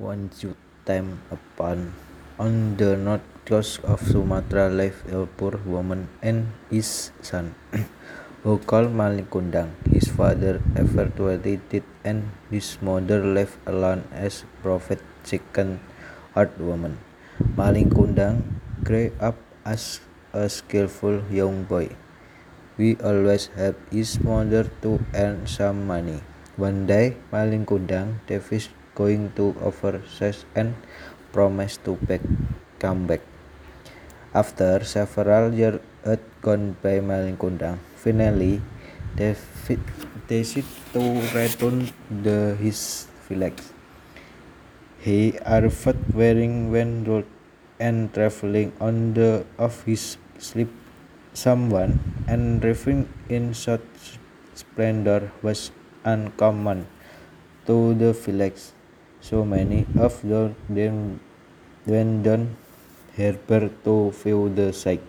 Once time upon on the north coast of Sumatra lived a poor woman and his son, who called Malingkundang. His father evacuated and his mother left alone as prophet-stricken old woman. Malingkundang grew up as a skillful young boy. He always helped his mother to earn some money. One day, Malingkundang devised going to overseas and promised to back, come back. After several years had gone by, Malin Kundang finally decided to return to his village. He arrived wearing one robe and traveling on the of his sleep. Someone and arriving in such splendor was uncommon to the village, so many of them went down harbour to view the sight.